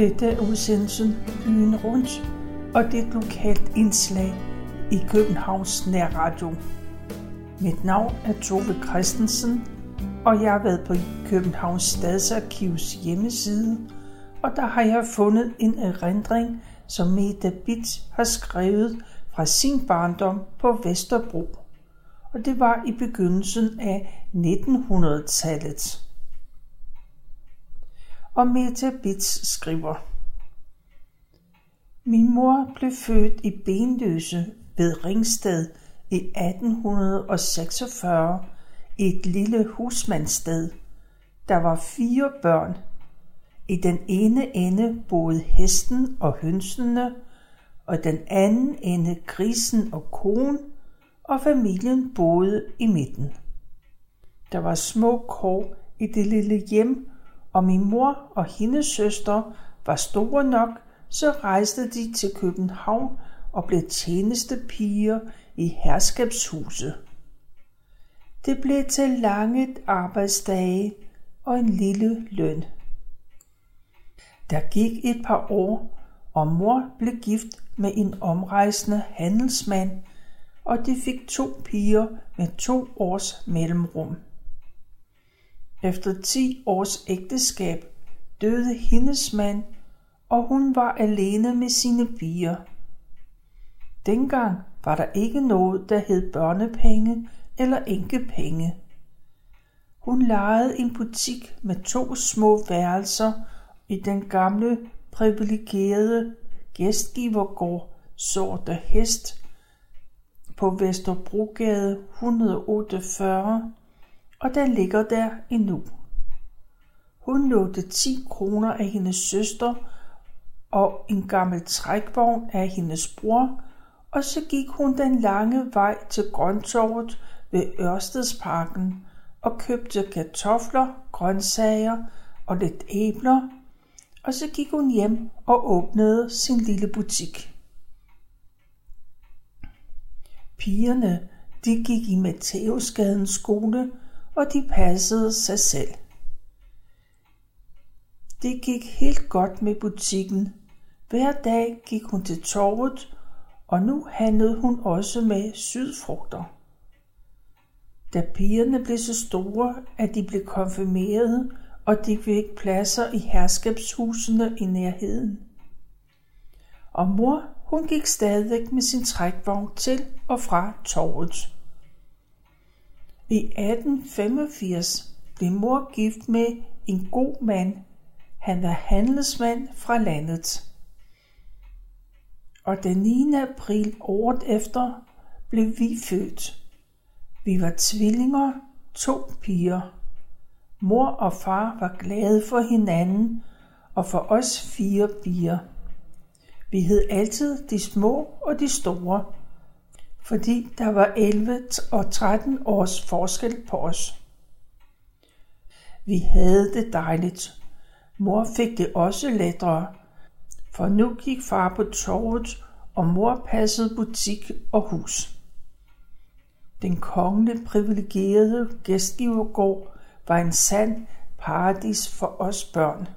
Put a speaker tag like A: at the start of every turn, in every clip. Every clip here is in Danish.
A: Dette er udsendelsen Byen Rundt, og det er et lokalt indslag i Københavns Nærradio. Mit navn er Tove Christensen, og jeg har været på Københavns Stadsarkivs hjemmeside, og der har jeg fundet en erindring, som Meta Bits har skrevet fra sin barndom på Vesterbro. Og det var i begyndelsen af 1900-tallet. Og Meta Bits skriver, Min mor blev født i Benløse ved Ringsted i 1846 i et lille husmandssted. Der var fire børn. I den ene ende boede hesten og hønsene, og den anden ende grisen og konen, og familien boede i midten. Der var små kår i det lille hjem, og min mor og hendes søster var store nok, så rejste de til København og blev tjenestepiger i herskabshuset. Det blev til lange arbejdsdage og en lille løn. Der gik et par år, og mor blev gift med en omrejsende handelsmand, og de fik to piger med to års mellemrum. Efter ti års ægteskab døde hendes mand, og hun var alene med sine piger. Dengang var der ikke noget, der hed børnepenge eller enkepenge. Hun lejede en butik med to små værelser i den gamle privilegerede gæstgivergård Sorte Hest på Vesterbrogade 148, og den ligger der endnu. Hun lånte 10 kroner af hendes søster og en gammel trækvogn af hendes bror, og så gik hun den lange vej til Grøntorvet ved Ørstedsparken og købte kartofler, grøntsager og lidt æbler, og så gik hun hjem og åbnede sin lille butik. Pigerne, de gik i Matthæusgadens skole, og de passede sig selv. Det gik helt godt med butikken. Hver dag gik hun til torvet, og nu handlede hun også med sydfrugter. Da pigerne blev så store, at de blev konfirmeret, og de fik pladser i herskabshusene i nærheden. Og mor, hun gik stadig med sin trækvogn til og fra torvet. I 1885 blev mor gift med en god mand. Han var handelsmand fra landet. Og den 9. april året efter blev vi født. Vi var tvillinger, to piger. Mor og far var glade for hinanden og for os fire piger. Vi hed altid de små og de store, fordi der var 11 og 13 års forskel på os. Vi havde det dejligt. Mor fik det også lettere, for nu gik far på torvet, og mor passede butik og hus. Den kongelige privilegerede gæstgivergård var en sand paradis for os børn.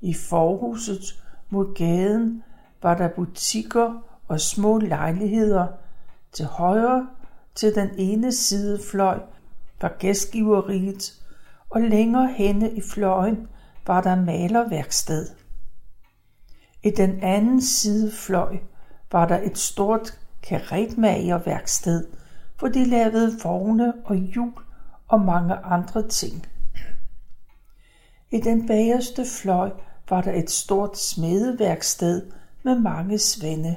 A: I forhuset mod gaden var der butikker og små lejligheder. Til højre til den ene sidefløj var gæstgiveriet, og længere henne i fløjen var der malerværksted. I den anden sidefløj var der et stort karetmagerværksted, hvor de lavede vogne og hjul og mange andre ting. I den bagerste fløj var der et stort smedeværksted med mange svende.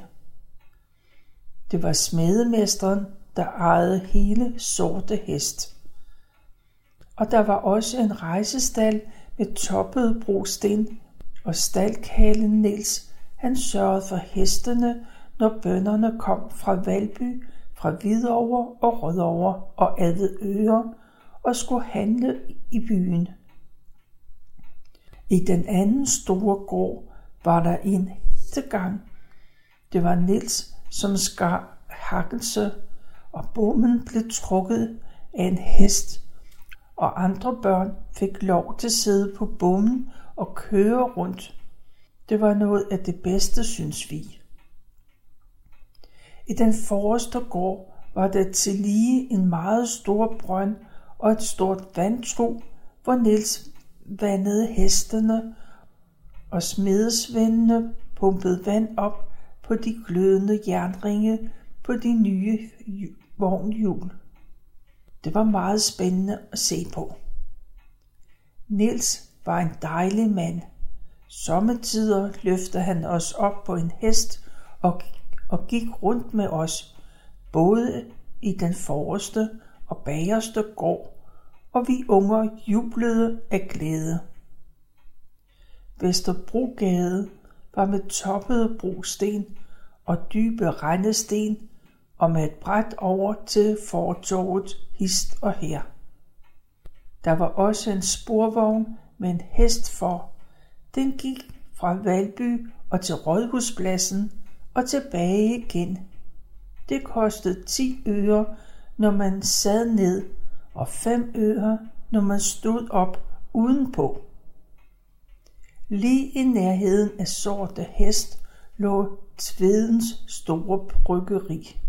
A: Det var smedemesteren, der ejede hele sorte hest. Og der var også en rejsestal med toppet brosten, og stalkalen Niels, han sørgede for hestene, når bønderne kom fra Valby, fra Hvidovre og Rødovre og Avedøre og skulle handle i byen. I den anden store gård var der en hestegang. Det var Niels, som skar hakkelse, og bommen blev trukket af en hest, og andre børn fik lov til at sidde på bommen og køre rundt. Det var noget af det bedste, synes vi. I den forreste gård var der til lige en meget stor brønd og et stort vandtro, hvor Niels vandede hestene, og smedesvendene pumpede vand op på de glødende jernringe på de nye vognhjul. Det var meget spændende at se på. Nils var en dejlig mand. Sommetider løftede han os op på en hest og, og gik rundt med os, både i den forreste og bagerste gård, og vi unger jublede af glæde. Vesterbrogade var med toppede brosten og dybe rendesten og med et bræt over til fortorvet hist og her. Der var også en sporvogn med en hest for. Den gik fra Valby og til Rådhuspladsen og tilbage igen. Det kostede 10 øre, når man sad ned, og 5 øre, når man stod op udenpå. Lige i nærheden af Sorte Hest lå Tvedens store bryggeri.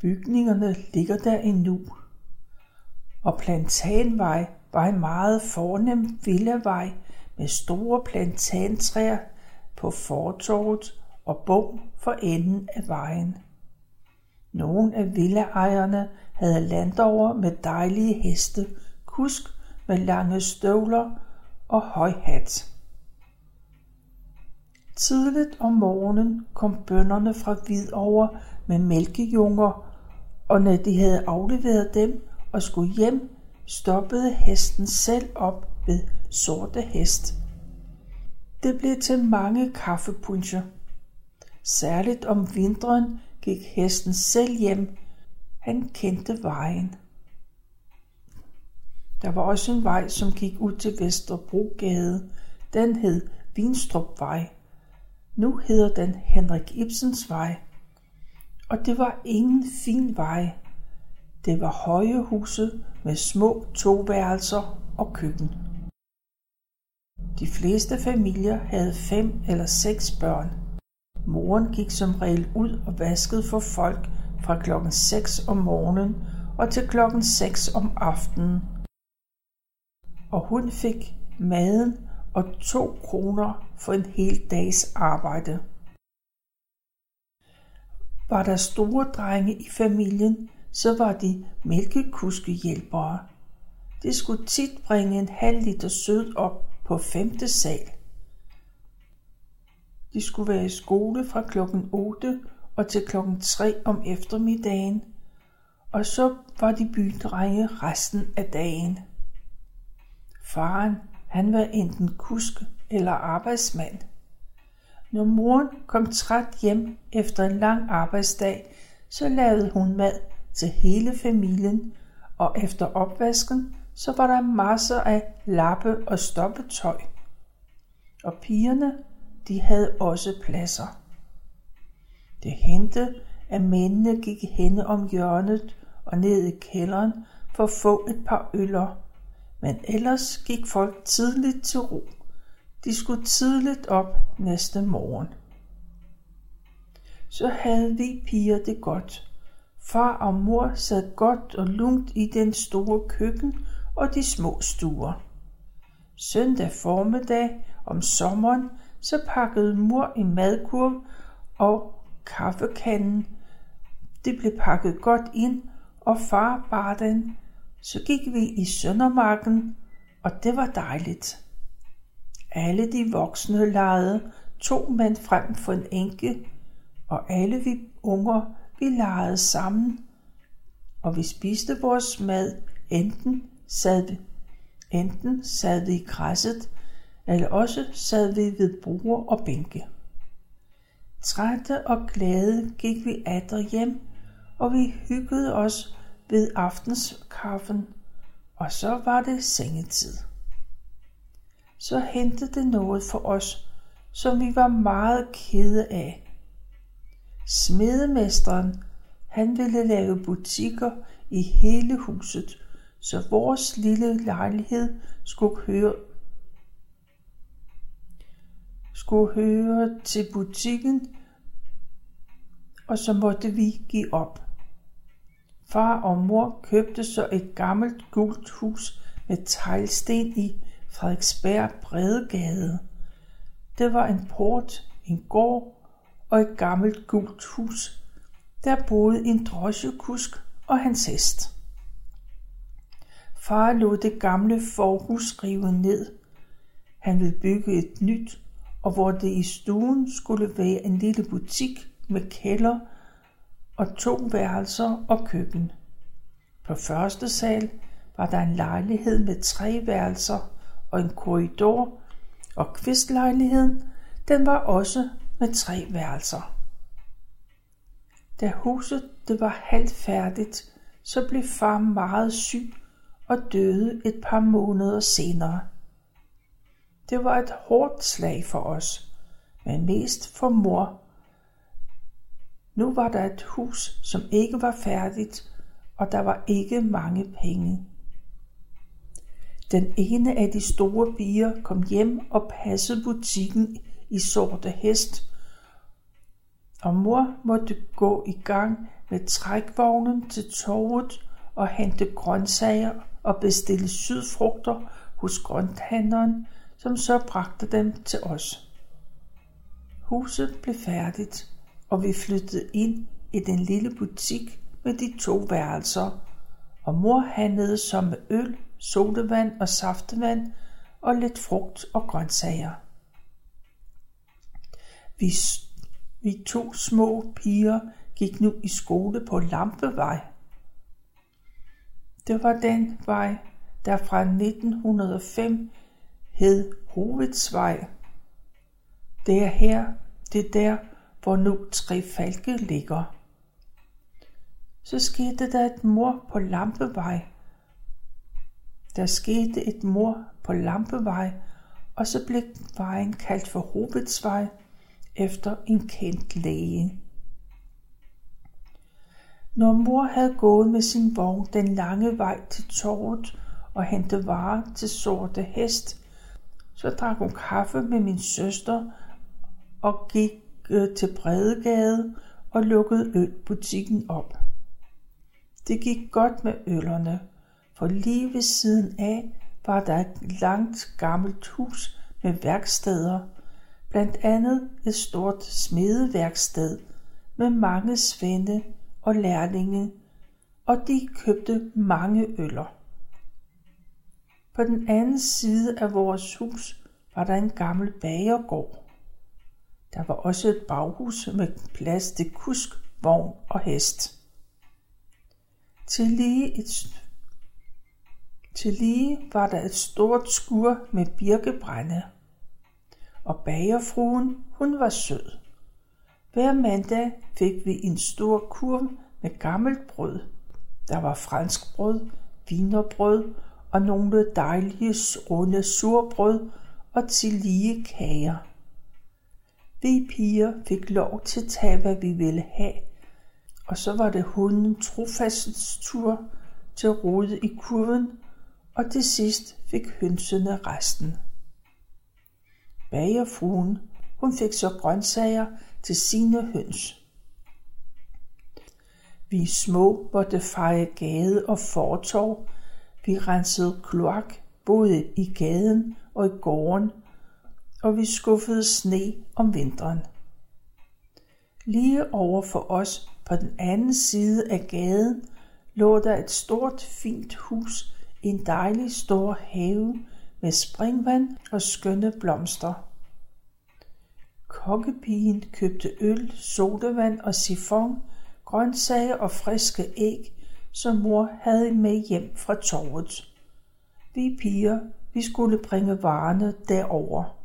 A: Bygningerne ligger der endnu. Og Plantanvej var en meget fornem villavej med store plantantræer på fortorvet og bog for enden af vejen. Nogle af villaejerne havde landover med dejlige heste, kusk med lange støvler og høj hat. Tidligt om morgenen kom bønderne fra Hvidovre med mælkejunger og når de havde afleveret dem og skulle hjem, stoppede hesten selv op ved sorte hest. Det blev til mange kaffepuncher. Særligt om vinteren gik hesten selv hjem. Han kendte vejen. Der var også en vej, som gik ud til Vesterbrogade. Den hed Vinstrupvej. Nu hedder den Henrik Ibsens Vej og det var ingen fin vej. Det var høje huse med små toværelser og køkken. De fleste familier havde fem eller seks børn. Moren gik som regel ud og vaskede for folk fra klokken 6 om morgenen og til klokken 6 om aftenen. Og hun fik maden og to kroner for en hel dags arbejde. Var der store drenge i familien, så var de mælkekuskehjælpere. Det skulle tit bringe en halv liter sød op på femte sal. De skulle være i skole fra klokken 8 og til klokken 3 om eftermiddagen, og så var de bydrenge resten af dagen. Faren, han var enten kuske eller arbejdsmand. Når moren kom træt hjem efter en lang arbejdsdag, så lavede hun mad til hele familien, og efter opvasken, så var der masser af lappe og stoppetøj. Og pigerne, de havde også pladser. Det hente, at mændene gik hen om hjørnet og ned i kælderen for at få et par øller, men ellers gik folk tidligt til ro. De skulle tidligt op næste morgen. Så havde vi piger det godt. Far og mor sad godt og lunt i den store køkken og de små stuer. Søndag formiddag om sommeren, så pakkede mor en madkurv og kaffekanden. Det blev pakket godt ind, og far bar den. Så gik vi i Søndermarken, og det var dejligt. Alle de voksne legede to mand frem for en enke, og alle vi unger, vi legede sammen, og vi spiste vores mad, enten sad vi, enten sad vi i græsset, eller også sad vi ved bruger og bænke. Trætte og glade gik vi atter hjem, og vi hyggede os ved aftenskaffen, og så var det sengetid så hentede det noget for os, som vi var meget kede af. Smedemesteren, han ville lave butikker i hele huset, så vores lille lejlighed skulle høre skulle høre til butikken, og så måtte vi give op. Far og mor købte så et gammelt gult hus med teglsten i Frederiksberg Bredegade. Det var en port, en gård og et gammelt gult hus. Der boede en drosjekusk og hans hest. Far lod det gamle forhus rive ned. Han ville bygge et nyt, og hvor det i stuen skulle være en lille butik med kælder og to værelser og køkken. På første sal var der en lejlighed med tre værelser og en korridor, og kvistlejligheden, den var også med tre værelser. Da huset det var halvt færdigt, så blev far meget syg og døde et par måneder senere. Det var et hårdt slag for os, men mest for mor. Nu var der et hus, som ikke var færdigt, og der var ikke mange penge. Den ene af de store piger kom hjem og passede butikken i Sorte Hest, og mor måtte gå i gang med trækvognen til torvet og hente grøntsager og bestille sydfrugter hos grønthandleren, som så bragte dem til os. Huset blev færdigt, og vi flyttede ind i den lille butik med de to værelser, og mor handlede som med øl, sodavand og saftevand og lidt frugt og grøntsager. Vi, vi to små piger gik nu i skole på Lampevej. Det var den vej, der fra 1905 hed Hovedsvej. Det er her, det er der, hvor nu Tre Falke ligger. Så skete der et mor på Lampevej. Der skete et mor på Lampevej, og så blev vejen kaldt for Hovedsvej efter en kendt læge. Når mor havde gået med sin vogn den lange vej til torvet og hentet varer til sorte hest, så drak hun kaffe med min søster og gik øh, til Bredegade og lukkede ølbutikken op. Det gik godt med øllerne, for lige ved siden af var der et langt gammelt hus med værksteder, blandt andet et stort smedeværksted med mange svende og lærlinge, og de købte mange øller. På den anden side af vores hus var der en gammel bagergård. Der var også et baghus med plads til kusk, vogn og hest. Til lige, et, til lige var der et stort skur med birkebrænde. Og bagerfruen, hun var sød. Hver mandag fik vi en stor kurv med gammelt brød. Der var fransk brød, vinerbrød og nogle dejlige runde surbrød og til lige kager. Vi piger fik lov til at tage, hvad vi ville have, og så var det hunden Trofastens tur til at rode i kurven, og til sidst fik hønsene resten. Bagerfruen, hun fik så grøntsager til sine høns. Vi små måtte feje gade og fortov, vi rensede kloak både i gaden og i gården, og vi skuffede sne om vinteren. Lige over for os på den anden side af gaden lå der et stort fint hus en dejlig stor have med springvand og skønne blomster. Kokkepigen købte øl, sodavand og sifon, grøntsager og friske æg som mor havde med hjem fra torvet. Vi piger, vi skulle bringe varerne derover.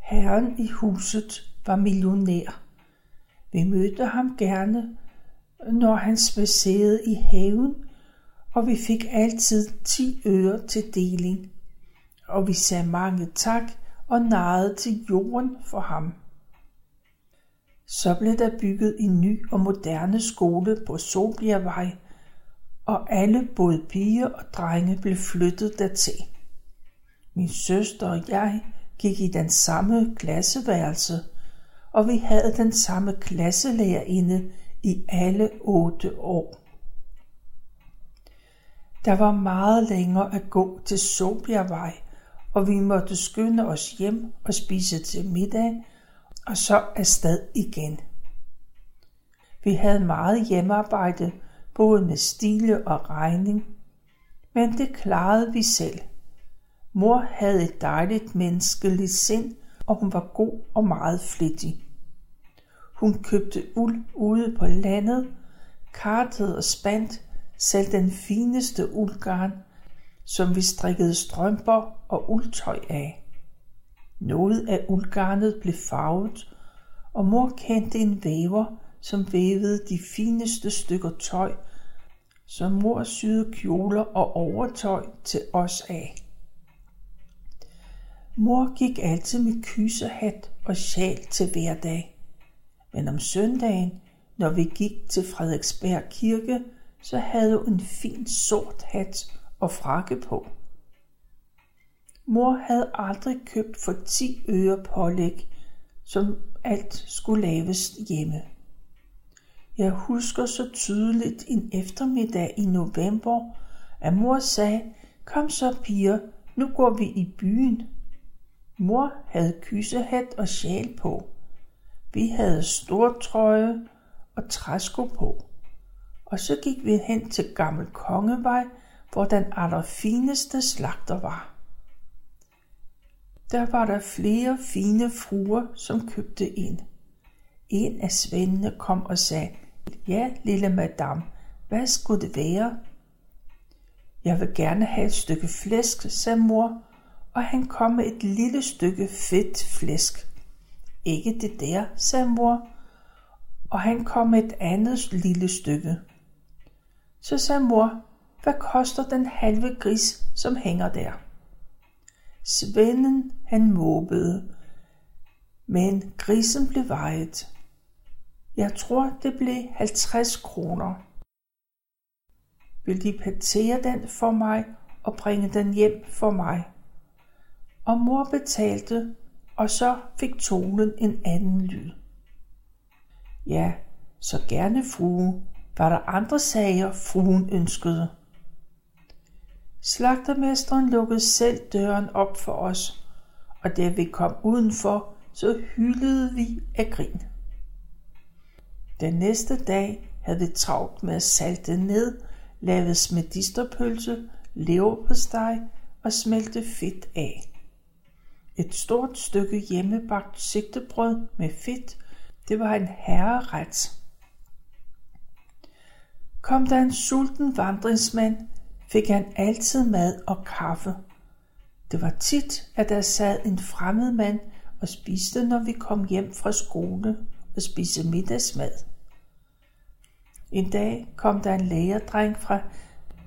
A: Herren i huset var millionær. Vi mødte ham gerne, når han spacerede i haven, og vi fik altid 10 øre til deling. Og vi sagde mange tak og narrede til jorden for ham. Så blev der bygget en ny og moderne skole på Solbjergvej, og alle, både piger og drenge, blev flyttet dertil. Min søster og jeg gik i den samme klasseværelse, og vi havde den samme klasselærerinde i alle otte år. Der var meget længere at gå til Sobjervej, og vi måtte skynde os hjem og spise til middag, og så afsted igen. Vi havde meget hjemmearbejde, både med stile og regning, men det klarede vi selv. Mor havde et dejligt menneskeligt sind, og hun var god og meget flittig. Hun købte uld ude på landet, kartede og spandt selv den fineste uldgarn, som vi strikkede strømper og uldtøj af. Noget af uldgarnet blev farvet, og mor kendte en væver, som vævede de fineste stykker tøj, som mor syede kjoler og overtøj til os af. Mor gik altid med kysehat og sjal til hverdag. Men om søndagen, når vi gik til Frederiksberg Kirke, så havde hun en fin sort hat og frakke på. Mor havde aldrig købt for 10 øre pålæg, som alt skulle laves hjemme. Jeg husker så tydeligt en eftermiddag i november, at mor sagde, kom så piger, nu går vi i byen. Mor havde kyssehat og sjal på. Vi havde stortrøje og træsko på. Og så gik vi hen til Gammel Kongevej, hvor den allerfineste slagter var. Der var der flere fine fruer, som købte ind. En af svendene kom og sagde, ja, lille madame, hvad skulle det være? Jeg vil gerne have et stykke flæsk, sagde mor, og han kom med et lille stykke fedt flæsk. Ikke det der, sagde mor, og han kom med et andet lille stykke. Så sagde mor, hvad koster den halve gris, som hænger der? Svenden, han måbede, men grisen blev vejet. Jeg tror, det blev 50 kroner. Vil de patere den for mig og bringe den hjem for mig? Og mor betalte, og så fik tonen en anden lyd. Ja, så gerne frue, var der andre sager, fruen ønskede. Slagtermesteren lukkede selv døren op for os, og da vi kom udenfor, så hyldede vi af grin. Den næste dag havde vi travlt med at salte ned, lave smedisterpølse, leverpostej og smelte fedt af. Et stort stykke hjemmebagt sigtebrød med fedt, det var en herreret. Kom der en sulten vandringsmand, fik han altid mad og kaffe. Det var tit, at der sad en fremmed mand og spiste, når vi kom hjem fra skole og spiste middagsmad. En dag kom der en lægerdreng fra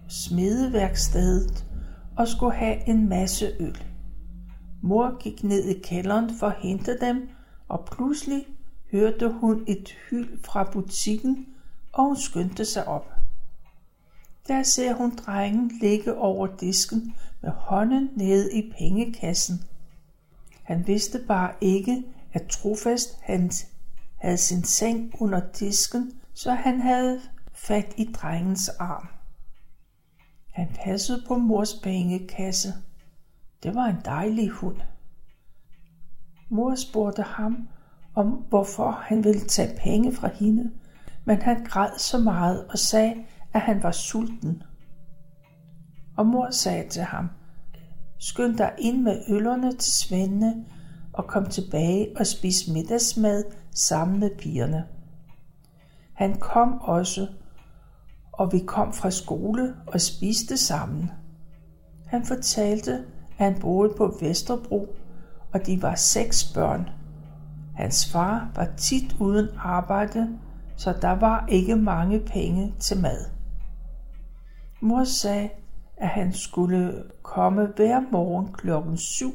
A: smedeværkstedet og skulle have en masse øl. Mor gik ned i kælderen for at hente dem, og pludselig hørte hun et hyl fra butikken, og hun skyndte sig op. Der ser hun drengen ligge over disken med hånden nede i pengekassen. Han vidste bare ikke, at trofast han havde sin seng under disken, så han havde fat i drengens arm. Han passede på mors pengekasse. Det var en dejlig hund. Mor spurgte ham om, hvorfor han ville tage penge fra hende, men han græd så meget og sagde, at han var sulten. Og mor sagde til ham, skynd dig ind med øllerne til Svende og kom tilbage og spis middagsmad sammen med pigerne. Han kom også, og vi kom fra skole og spiste sammen. Han fortalte, at han boede på Vesterbro, og de var seks børn. Hans far var tit uden arbejde, så der var ikke mange penge til mad. Mor sagde, at han skulle komme hver morgen klokken 7,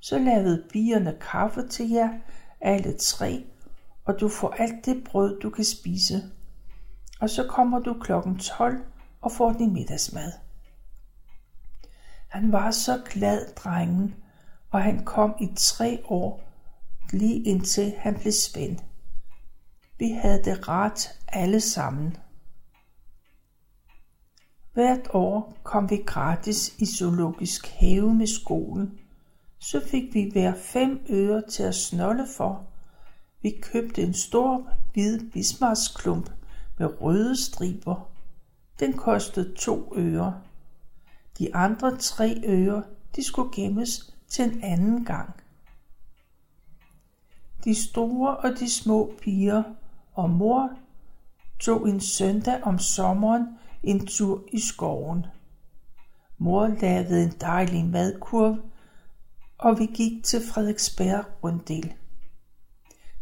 A: så lavede bierne kaffe til jer, alle tre, og du får alt det brød, du kan spise. Og så kommer du klokken 12, og får din middagsmad. Han var så glad, drengen, og han kom i tre år, lige indtil han blev spændt. Vi havde det rart alle sammen. Hvert år kom vi gratis i zoologisk have med skolen. Så fik vi hver fem øre til at snolle for. Vi købte en stor hvid bismarsklump med røde striber. Den kostede to øre. De andre tre øre, de skulle gemmes til en anden gang. De store og de små piger og mor tog en søndag om sommeren en tur i skoven. Mor lavede en dejlig madkurv, og vi gik til Frederiksberg runddel.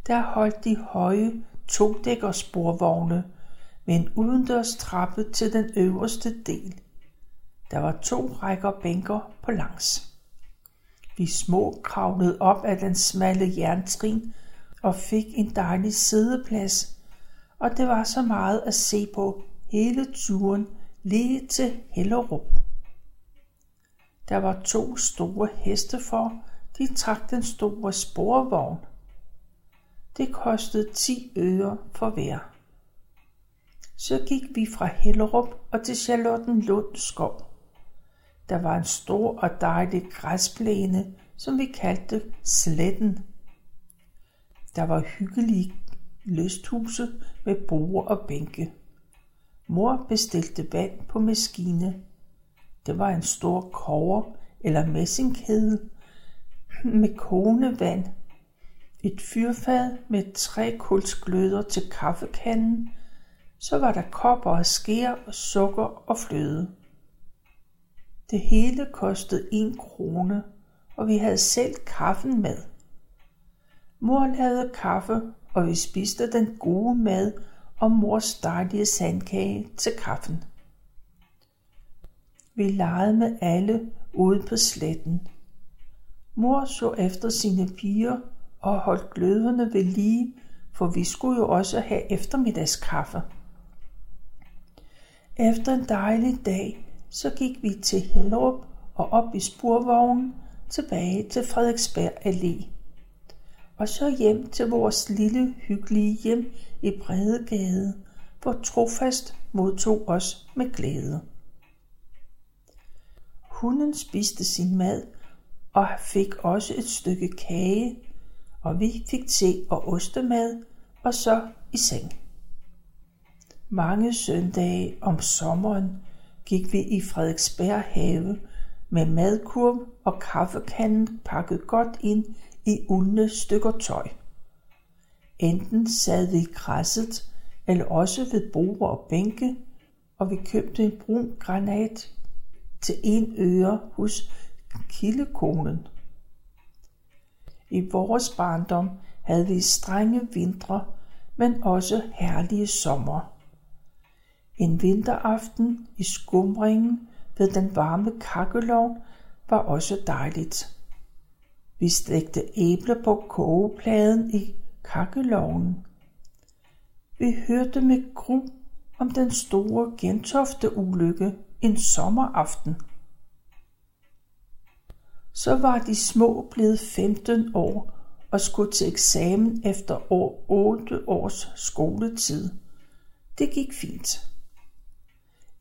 A: Der holdt de høje to sporvogne med en udendørs trappe til den øverste del. Der var to rækker bænker på langs. Vi små kravlede op ad den smalle jerntrin og fik en dejlig sædeplads, og det var så meget at se på hele turen lige til Hellerup. Der var to store heste for, de trak den store sporvogn. Det kostede 10 øre for hver. Så gik vi fra Hellerup og til Charlottenlund skov. Der var en stor og dejlig græsplæne, som vi kaldte Sletten. Der var hyggelige lysthuse med borde og bænke. Mor bestilte vand på maskine. Det var en stor kover eller messingkæde med kogende vand, et fyrfad med tre kulsgløder til kaffekanden, så var der kopper og skær og sukker og fløde. Det hele kostede en krone, og vi havde selv kaffen med. Mor lavede kaffe, og vi spiste den gode mad og mors dejlige sandkage til kaffen. Vi legede med alle ude på sletten. Mor så efter sine piger og holdt gløderne ved lige, for vi skulle jo også have eftermiddagskaffe. Efter en dejlig dag, så gik vi til Hellerup og op i spurvognen tilbage til Frederiksberg Allé. Og så hjem til vores lille hyggelige hjem i Bredegade, hvor trofast modtog os med glæde. Hunden spiste sin mad og fik også et stykke kage, og vi fik te og ostemad, og så i seng. Mange søndage om sommeren gik vi i Frederiksberg have med madkurv og kaffekanden pakket godt ind i uldne stykker tøj. Enten sad vi i græsset, eller også ved borde og bænke, og vi købte en brun granat til en øre hos kildekonen. I vores barndom havde vi strenge vintre, men også herlige sommer. En vinteraften i skumringen ved den varme kakkelov var også dejligt. Vi stegte æbler på kogepladen i kakkeloven. Vi hørte med gru om den store gentofte ulykke en sommeraften. Så var de små blevet 15 år og skulle til eksamen efter år 8 års skoletid. Det gik fint.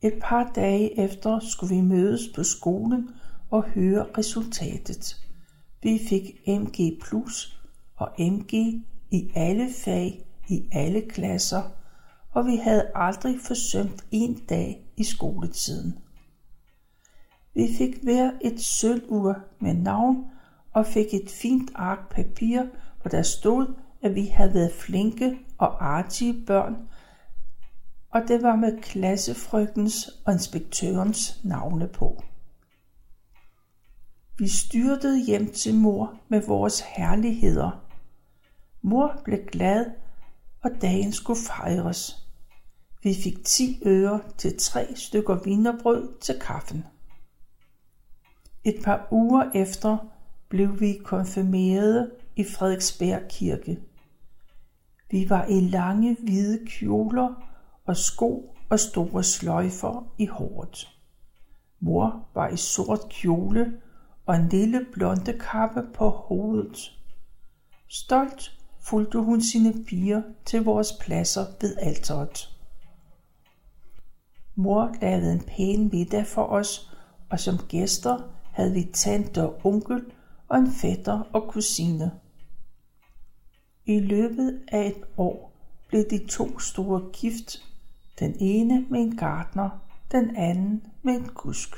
A: Et par dage efter skulle vi mødes på skolen og høre resultatet. Vi fik MG plus og MG i alle fag, i alle klasser, og vi havde aldrig forsømt en dag i skoletiden. Vi fik hver et sølvur med navn og fik et fint ark papir, hvor der stod, at vi havde været flinke og artige børn, og det var med klassefrygtens og inspektørens navne på. Vi styrtede hjem til mor med vores herligheder. Mor blev glad, og dagen skulle fejres. Vi fik 10 øre til tre stykker vinerbrød til kaffen. Et par uger efter blev vi konfirmerede i Frederiksberg Kirke. Vi var i lange hvide kjoler og sko og store sløjfer i håret. Mor var i sort kjole og en lille blonde kappe på hovedet. Stolt fulgte hun sine piger til vores pladser ved alteret. Mor lavede en pæn middag for os, og som gæster havde vi tante og onkel og en fætter og kusine. I løbet af et år blev de to store gift, den ene med en gartner, den anden med en kusk.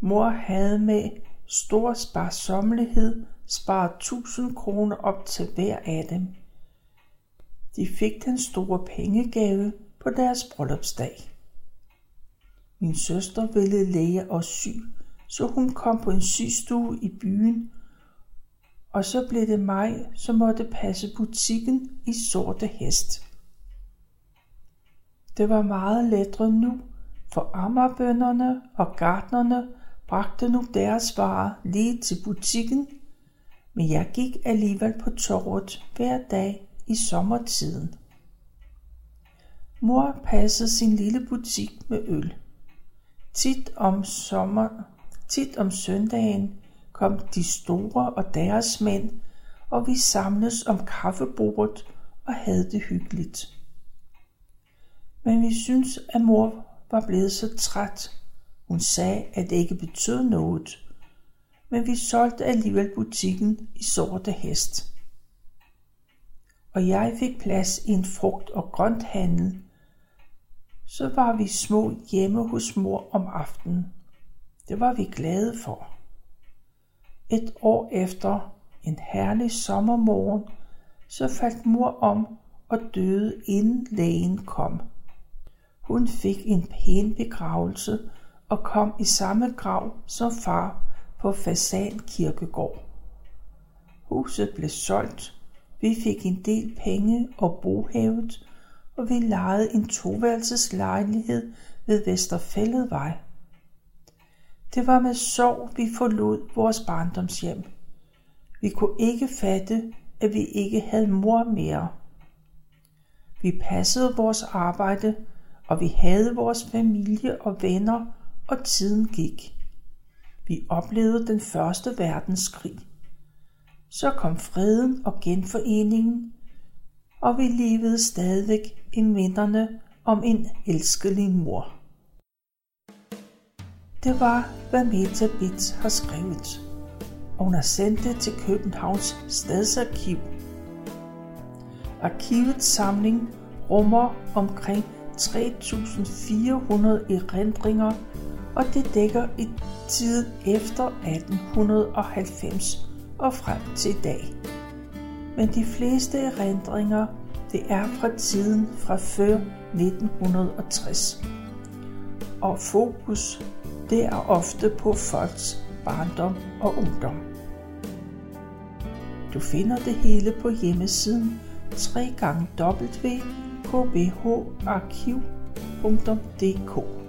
A: Mor havde med stor sparsommelighed sparer 1000 kroner op til hver af dem. De fik den store pengegave på deres bryllupsdag. Min søster ville læge og sy, så hun kom på en sygstue i byen, og så blev det mig, som måtte passe butikken i Sorte Hest. Det var meget lettere nu, for ammerbønderne og gartnerne bragte nu deres varer lige til butikken, men jeg gik alligevel på torvet hver dag i sommertiden. Mor passede sin lille butik med øl. Tit om sommer, tit om søndagen kom de store og deres mænd, og vi samledes om kaffebordet og havde det hyggeligt. Men vi syntes, at mor var blevet så træt. Hun sagde, at det ikke betød noget. Men vi solgte alligevel butikken i sorte hest. Og jeg fik plads i en frugt- og grønthandel. Så var vi små hjemme hos mor om aftenen. Det var vi glade for. Et år efter, en herlig sommermorgen, så faldt mor om og døde inden lægen kom. Hun fik en pæn begravelse og kom i samme grav som far på Fasan Kirkegård. Huset blev solgt, vi fik en del penge og bohavet, og vi lejede en toværelses lejlighed ved Vesterfælledvej. Det var med sorg, vi forlod vores barndomshjem. Vi kunne ikke fatte, at vi ikke havde mor mere. Vi passede vores arbejde, og vi havde vores familie og venner, og tiden gik. Vi oplevede den første verdenskrig. Så kom freden og genforeningen, og vi levede stadigvæk i minderne om en elskelig mor. Det var, hvad Meta Bits har skrevet, og hun har sendt det til Københavns Stadsarkiv. Arkivets samling rummer omkring 3.400 erindringer, og det dækker i tiden efter 1890 og frem til i dag. Men de fleste erindringer, det er fra tiden fra før 1960. Og fokus, det er ofte på folks barndom og ungdom. Du finder det hele på hjemmesiden www.kbharkiv.dk